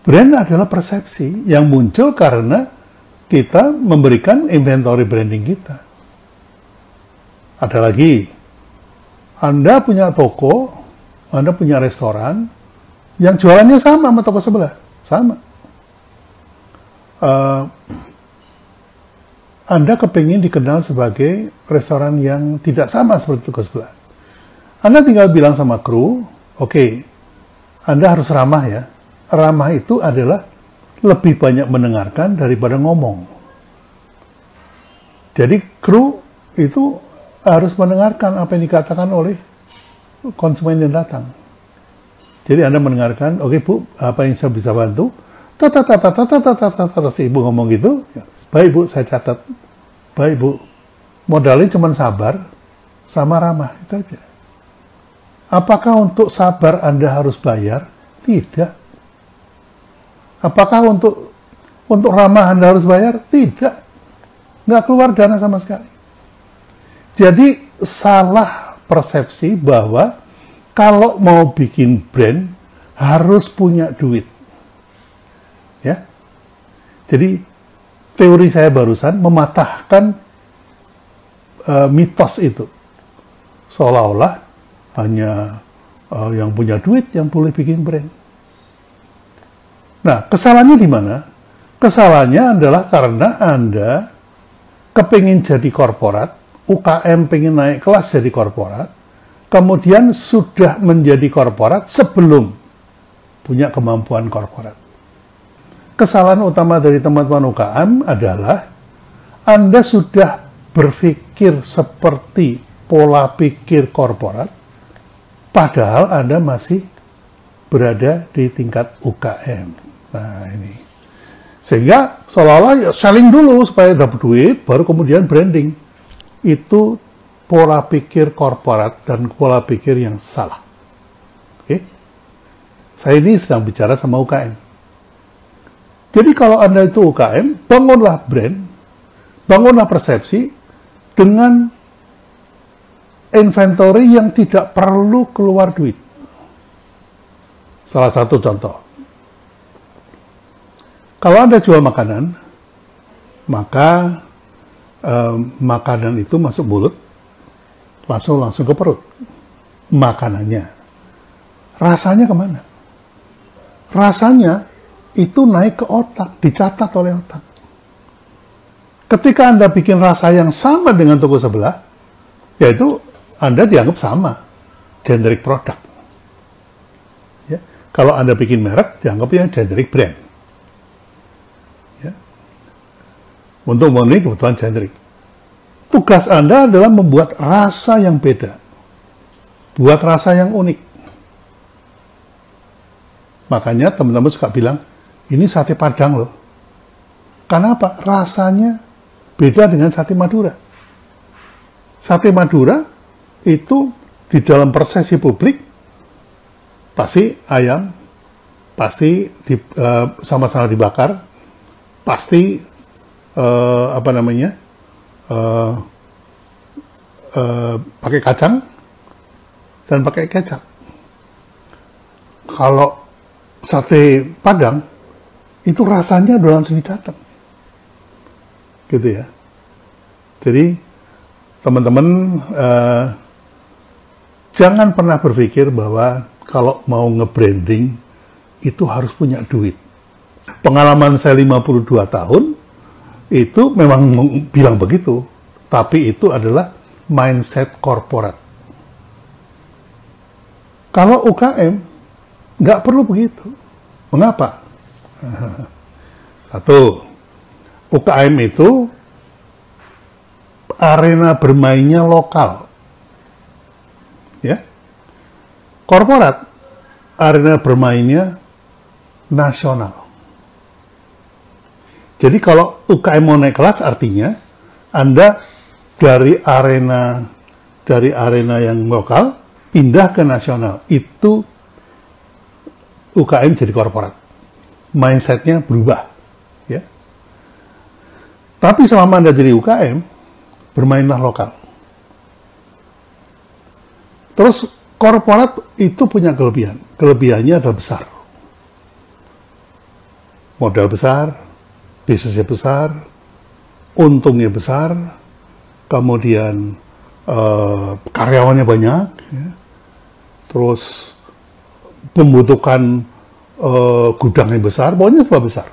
Brand adalah persepsi yang muncul karena kita memberikan inventory branding kita. Ada lagi, Anda punya toko, Anda punya restoran, yang jualannya sama sama toko sebelah, sama. Uh, anda kepingin dikenal sebagai restoran yang tidak sama seperti toko sebelah. Anda tinggal bilang sama kru, oke, okay, Anda harus ramah ya, ramah itu adalah lebih banyak mendengarkan daripada ngomong. Jadi kru itu harus mendengarkan apa yang dikatakan oleh konsumen yang datang. Jadi Anda mendengarkan, oke okay, Bu, apa yang saya bisa bantu? Tata tata tata tata tata si ibu ngomong gitu, baik Bu, saya catat. Baik Bu, modalnya cuma sabar sama ramah itu aja. Apakah untuk sabar Anda harus bayar? Tidak. Apakah untuk untuk ramah Anda harus bayar? Tidak. Nggak keluar dana sama sekali. Jadi salah persepsi bahwa kalau mau bikin brand harus punya duit. Ya. Jadi teori saya barusan mematahkan uh, mitos itu. Seolah-olah hanya uh, yang punya duit yang boleh bikin brand. Nah, kesalahannya di mana? Kesalahannya adalah karena Anda kepingin jadi korporat, UKM pengen naik kelas jadi korporat, kemudian sudah menjadi korporat sebelum punya kemampuan korporat. Kesalahan utama dari teman-teman UKM adalah Anda sudah berpikir seperti pola pikir korporat, padahal Anda masih berada di tingkat UKM. Nah ini. Sehingga seolah-olah ya selling dulu supaya dapat duit, baru kemudian branding. Itu pola pikir korporat dan pola pikir yang salah. Oke? Saya ini sedang bicara sama UKM. Jadi kalau Anda itu UKM, bangunlah brand, bangunlah persepsi dengan inventory yang tidak perlu keluar duit. Salah satu contoh, kalau Anda jual makanan, maka eh, makanan itu masuk mulut, langsung langsung ke perut. Makanannya. Rasanya ke mana? Rasanya itu naik ke otak, dicatat oleh otak. Ketika Anda bikin rasa yang sama dengan toko sebelah, yaitu Anda dianggap sama, generic product. Ya. Kalau Anda bikin merek, dianggapnya generic brand. Untuk memenuhi kebutuhan generik. Tugas Anda adalah membuat rasa yang beda. Buat rasa yang unik. Makanya teman-teman suka bilang, ini sate padang loh. Karena apa? Rasanya beda dengan sate Madura. Sate Madura itu di dalam persepsi publik pasti ayam, pasti sama-sama uh, dibakar, pasti uh, apa namanya uh, uh, pakai kacang dan pakai kecap. Kalau sate Padang itu rasanya udah langsung dicatat, gitu ya. Jadi teman-teman uh, jangan pernah berpikir bahwa kalau mau nge-branding itu harus punya duit. Pengalaman saya 52 tahun, itu memang bilang begitu, tapi itu adalah mindset korporat. Kalau UKM nggak perlu begitu. Mengapa? Satu, UKM itu arena bermainnya lokal. Ya. Korporat arena bermainnya nasional. Jadi kalau UKM mau naik kelas artinya Anda dari arena dari arena yang lokal pindah ke nasional. Itu UKM jadi korporat. Mindsetnya berubah. Ya. Tapi selama Anda jadi UKM, bermainlah lokal. Terus korporat itu punya kelebihan. Kelebihannya adalah besar. modal besar, bisnisnya besar, untungnya besar, kemudian uh, karyawannya banyak, ya. terus membutuhkan uh, gudang yang besar, pokoknya sebab besar.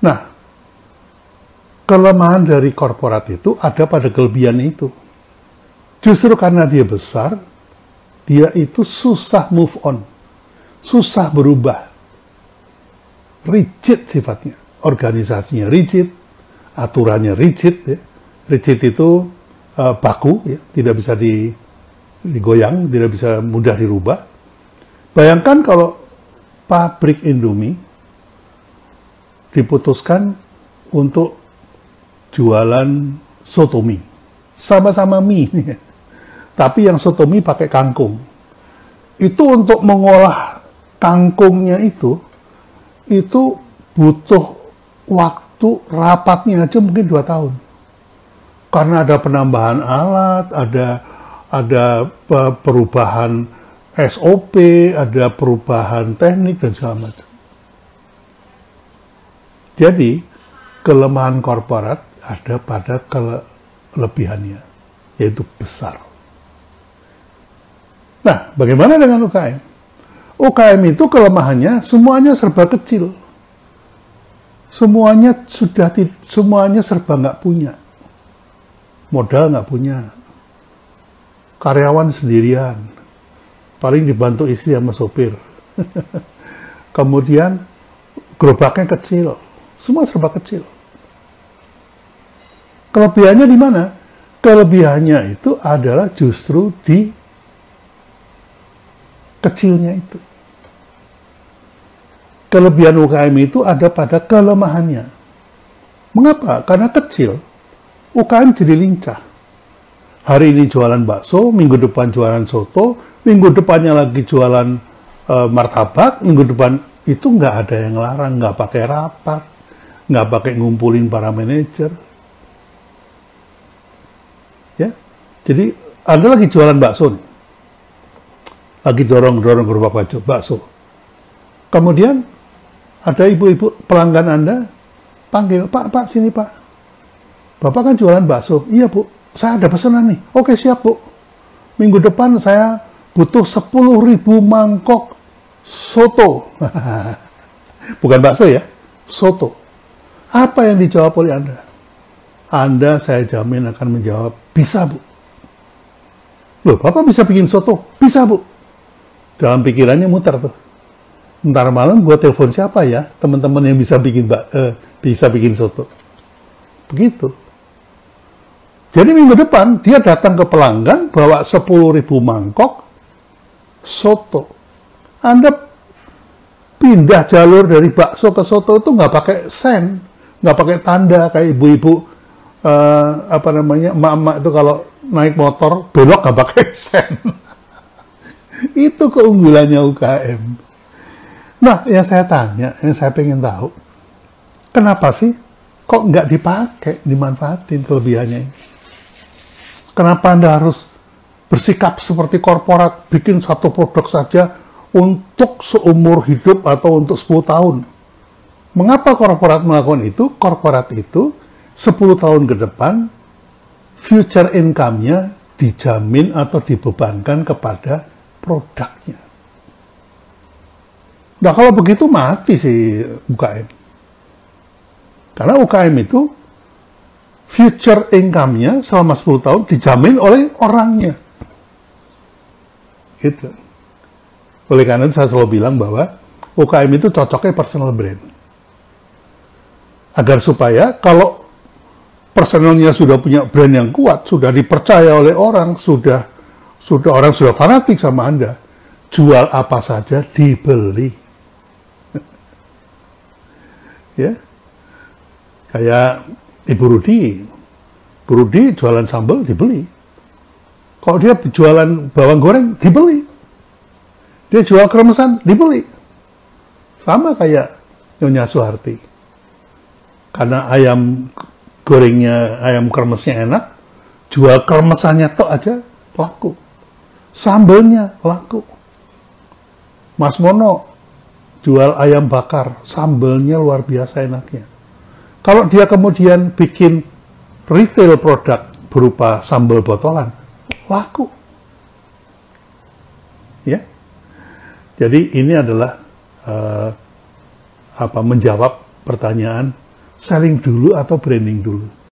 Nah, kelemahan dari korporat itu ada pada kelebihan itu. Justru karena dia besar, dia itu susah move on, susah berubah, rigid sifatnya, organisasinya rigid, aturannya rigid, ya. rigid itu uh, baku, ya. tidak bisa di, digoyang, tidak bisa mudah dirubah. Bayangkan kalau pabrik Indomie diputuskan untuk jualan soto mie. Sama-sama mie. Tapi yang soto mie pakai kangkung. Itu untuk mengolah kangkungnya itu, itu butuh waktu rapatnya aja mungkin dua tahun. Karena ada penambahan alat, ada ada perubahan SOP, ada perubahan teknik dan segala macam. Jadi, kelemahan korporat ada pada kelebihannya, yaitu besar. Nah, bagaimana dengan UKM? UKM itu kelemahannya semuanya serba kecil. Semuanya sudah semuanya serba nggak punya. Modal nggak punya. Karyawan sendirian. Paling dibantu istri sama sopir. Kemudian gerobaknya kecil semua serba kecil. Kelebihannya di mana? Kelebihannya itu adalah justru di kecilnya itu. Kelebihan UKM itu ada pada kelemahannya. Mengapa? Karena kecil. UKM jadi lincah. Hari ini jualan bakso, minggu depan jualan soto, minggu depannya lagi jualan e, martabak, minggu depan itu nggak ada yang larang, nggak pakai rapat nggak pakai ngumpulin para manajer. Ya, jadi ada lagi jualan bakso nih, lagi dorong dorong gerobak baju bakso. Kemudian ada ibu-ibu pelanggan anda panggil Pak Pak sini Pak, Bapak kan jualan bakso. Iya Bu, saya ada pesanan nih. Oke siap Bu. Minggu depan saya butuh 10.000 mangkok soto. Bukan bakso ya, soto. Apa yang dijawab oleh Anda? Anda saya jamin akan menjawab, bisa Bu. Loh, Bapak bisa bikin soto? Bisa Bu. Dalam pikirannya muter tuh. Ntar malam gue telepon siapa ya, teman-teman yang bisa bikin uh, bisa bikin soto. Begitu. Jadi minggu depan dia datang ke pelanggan bawa 10.000 mangkok soto. Anda pindah jalur dari bakso ke soto itu nggak pakai sen, nggak pakai tanda kayak ibu-ibu uh, apa namanya emak-emak itu kalau naik motor belok nggak pakai sen itu keunggulannya UKM nah yang saya tanya yang saya pengen tahu kenapa sih kok nggak dipakai dimanfaatin kelebihannya ini? Kenapa anda harus bersikap seperti korporat bikin satu produk saja untuk seumur hidup atau untuk 10 tahun? Mengapa korporat melakukan itu? Korporat itu 10 tahun ke depan future income-nya dijamin atau dibebankan kepada produknya. Nah kalau begitu mati sih UKM. Karena UKM itu future income-nya selama 10 tahun dijamin oleh orangnya. Itu. Oleh karena itu saya selalu bilang bahwa UKM itu cocoknya personal brand agar supaya kalau personelnya sudah punya brand yang kuat, sudah dipercaya oleh orang, sudah sudah orang sudah fanatik sama Anda, jual apa saja dibeli. ya. Kayak Ibu Rudi. Ibu Rudi jualan sambal dibeli. Kalau dia jualan bawang goreng dibeli. Dia jual kremesan dibeli. Sama kayak Nyonya Suharti karena ayam gorengnya, ayam kremesnya enak, jual kremesannya tok aja laku. Sambelnya laku. Mas Mono jual ayam bakar, sambelnya luar biasa enaknya. Kalau dia kemudian bikin retail produk berupa sambal botolan, laku. Ya. Jadi ini adalah uh, apa menjawab pertanyaan selling dulu atau branding dulu.